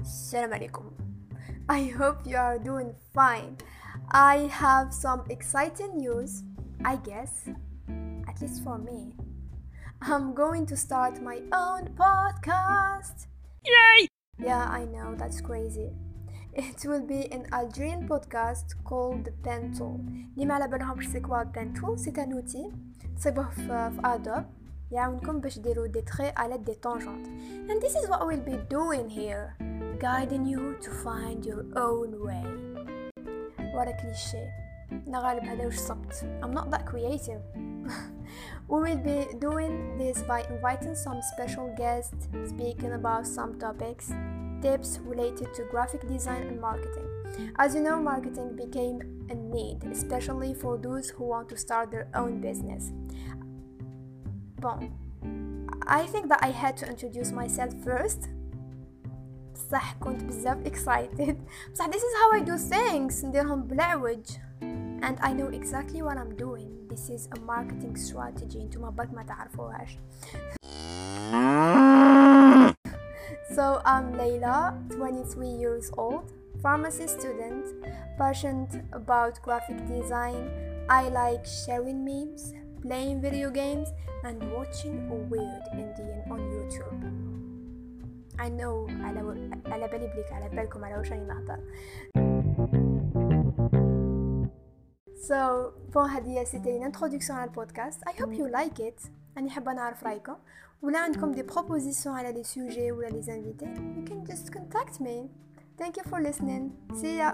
Assalamu alaikum. I hope you are doing fine. I have some exciting news, I guess, at least for me. I'm going to start my own podcast. Yay! Yeah, I know, that's crazy. It will be an Algerian podcast called Pentool. اللي ما على بالهمش سي كوا Pentool سي ان اوتي تصيبوه في, في ادوب يعاونكم باش ديروا دي تري على دي tangentes. And this is what we'll be doing here. Guiding you to find your own way. ورا كليشيه انا غالب هذا وش صبت I'm not that creative We will be doing this by inviting some special guests speaking about some topics tips related to graphic design and marketing As you know marketing became a need especially for those who want to start their own business Bon I think that I had to introduce myself first بصح كنت بزاف excited بصح this is how I do things نديرهم بالعوج and I know exactly what I'm doing this is a marketing strategy انتوما برك ما تعرفوهاش so I'm Leila 23 years old pharmacy student passionate about graphic design I like sharing memes playing video games and watching weird Indian on YouTube I know على على بالي بليك على بالكم على واش راني نهضر So بون هذه سيتي une introduction على البودكاست I hope you like it راني حابة نعرف رايكم ولا عندكم دي propositions على لي سوجي ولا لي انفيتي you can just contact me Thank you for listening See ya